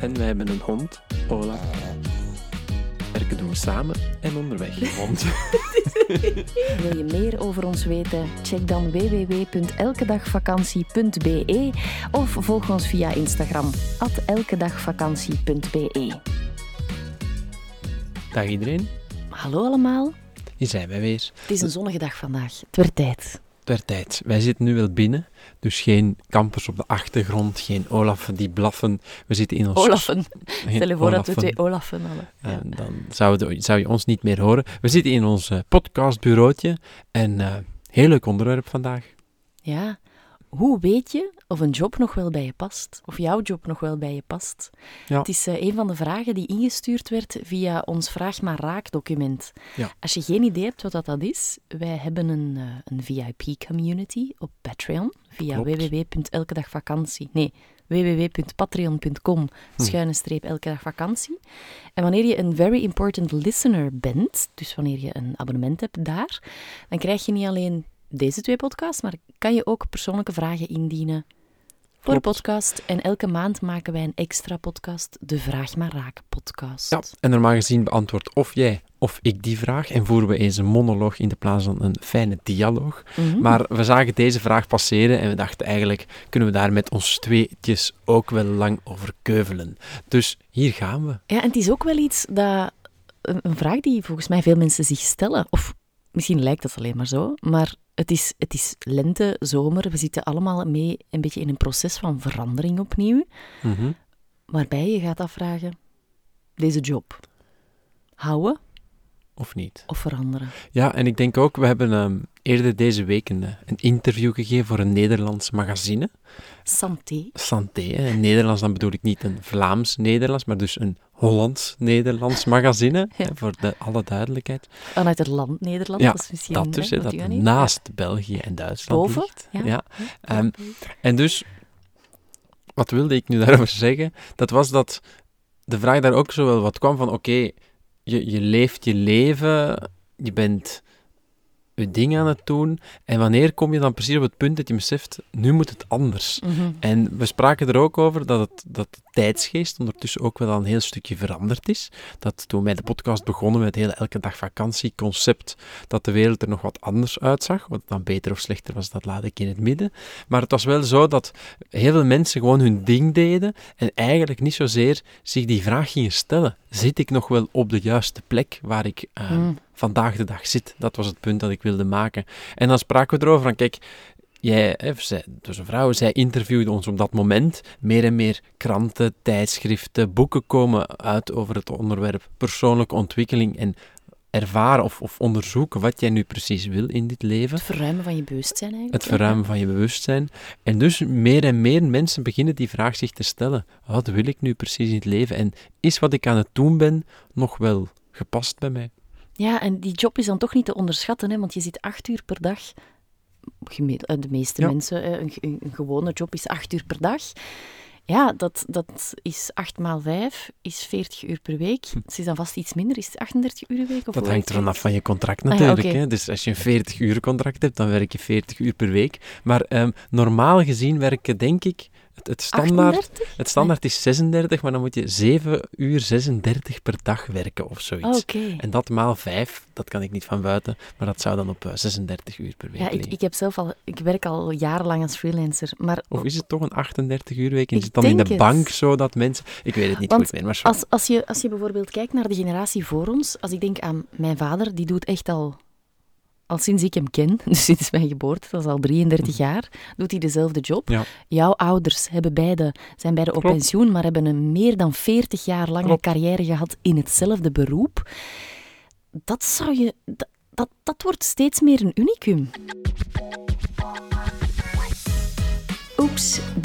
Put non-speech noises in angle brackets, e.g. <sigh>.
En wij hebben een hond, Ola. Werken doen we samen en onderweg hond. <laughs> Wil je meer over ons weten? Check dan www.elkedagvakantie.be of volg ons via Instagram, elkedagvakantie.be. Dag iedereen, Hallo allemaal, hier zijn wij weer. het is een zonnige dag vandaag. Het werd tijd. Ter tijd. Wij zitten nu wel binnen, dus geen kampers op de achtergrond, geen Olaffen die blaffen. We zitten in ons... Olaffen. <laughs> Stel je voor dat we twee Olaffen hadden. Ja. dan zou, de- zou je ons niet meer horen. We zitten in ons eh, podcastbureautje en eh, heel leuk onderwerp vandaag. Ja, hoe weet je of een job nog wel bij je past? Of jouw job nog wel bij je past? Ja. Het is eh, een van de vragen die ingestuurd werd via ons Vraag maar Raak document. Ja. Als je geen idee hebt wat dat, dat is, wij hebben een, eh, een VIP-community op Patreon via www.elkedagvakantie. Nee, www.patreon.com Hm. schuine streep elke dag vakantie. En wanneer je een very important listener bent, dus wanneer je een abonnement hebt daar, dan krijg je niet alleen deze twee podcasts, maar kan je ook persoonlijke vragen indienen voor de podcast. En elke maand maken wij een extra podcast, de Vraag maar Raak podcast. Ja, en normaal gezien beantwoordt of jij of ik die vraag en voeren we eens een monoloog in de plaats van een fijne dialoog. Mhm. Maar we zagen deze vraag passeren en we dachten eigenlijk, kunnen we daar met ons tweetjes ook wel lang over keuvelen. Dus hier gaan we. Ja, en het is ook wel iets dat... Een vraag die volgens mij veel mensen zich stellen. Of misschien lijkt dat alleen maar zo, maar het is, het is lente, zomer. We zitten allemaal mee een beetje in een proces van verandering opnieuw. Mhm. Waarbij je gaat afvragen, deze job, houden Of niet? of veranderen? Ja, en ik denk ook, we hebben ehm, eerder deze week een, eh, een interview gegeven voor een Nederlands magazine. Santé. Santé, hè. in Nederlands dan bedoel ik niet een Vlaams-Nederlands, maar dus een Hollands-Nederlands <laughs> magazine, Ja. hè, voor de, alle duidelijkheid. Vanuit het land Nederland. Ja, dat is misschien Dat dus, hè, dat naast België en Duitsland Boven, ligt. ja. Ja. Ehm, En dus, wat wilde ik nu daarover zeggen? Dat was dat de vraag daar ook zo wel wat kwam van, oké, je, je leeft je leven, je bent je ding aan het doen, en wanneer kom je dan precies op het punt dat je beseft, nu moet het anders? Mhm. En we spraken er ook over dat, het, dat de tijdsgeest ondertussen ook wel een heel stukje veranderd is. Dat toen wij de podcast begonnen met het hele elke dag vakantieconcept, dat de wereld er nog wat anders uitzag. Wat dan beter of slechter was, dat laat ik in het midden. Maar het was wel zo dat heel veel mensen gewoon hun ding deden en eigenlijk niet zozeer zich die vraag gingen stellen. Zit ik nog wel op de juiste plek waar ik eh, Mm. Vandaag de dag zit? Dat was het punt dat ik wilde maken. En dan spraken we erover van, kijk, jij, hè, zij, dus een vrouw, zij interviewde ons op dat moment. Meer en meer kranten, tijdschriften, boeken komen uit over het onderwerp persoonlijke ontwikkeling en ervaren of, of onderzoeken wat jij nu precies wil in dit leven. Het verruimen van je bewustzijn eigenlijk. Het verruimen van je bewustzijn. En dus meer en meer mensen beginnen die vraag zich te stellen. Wat wil ik nu precies in het leven? En is wat ik aan het doen ben nog wel gepast bij mij? Ja, en die job is dan toch niet te onderschatten, hè, want je zit acht uur per dag. Eh, De meeste Ja. mensen, eh, een, een, een gewone job is acht uur per dag. Ja, dat, dat is 8 maal 5, is 40 uur per week. Het is dan vast iets minder, is het 38 uur een week? Of Dat hangt er vanaf van je contract Ah ja, natuurlijk. hè. Dus als je een 40 uur contract hebt, dan werk je 40 uur per week. Maar ehm, normaal gezien werken, denk ik, het, het standaard, 38? het standaard is 36, maar dan moet je 7 uur 36 per dag werken of zoiets. Ah. En dat maal 5, dat kan ik niet van buiten, maar dat zou dan op eh, 36 uur per week Ja, ik, ik, heb zelf al, ik werk al jarenlang als freelancer, maar Of is het toch een 38 uur week? En het dan in de het. bank zo dat mensen... Ik weet het niet Want goed meer, maar zo. Als, als, je, als je bijvoorbeeld kijkt naar de generatie voor ons, als ik denk aan mijn vader, die doet echt al, al sinds ik hem ken, <laughs> dus sinds mijn geboorte, dat is al 33 jaar, doet hij dezelfde job. Ja. Jouw ouders hebben beide, zijn beide op Klopt. pensioen, maar hebben een meer dan 40 jaar lange Klopt. carrière gehad in hetzelfde beroep. Dat zou je... Dat, dat, dat wordt steeds meer een unicum.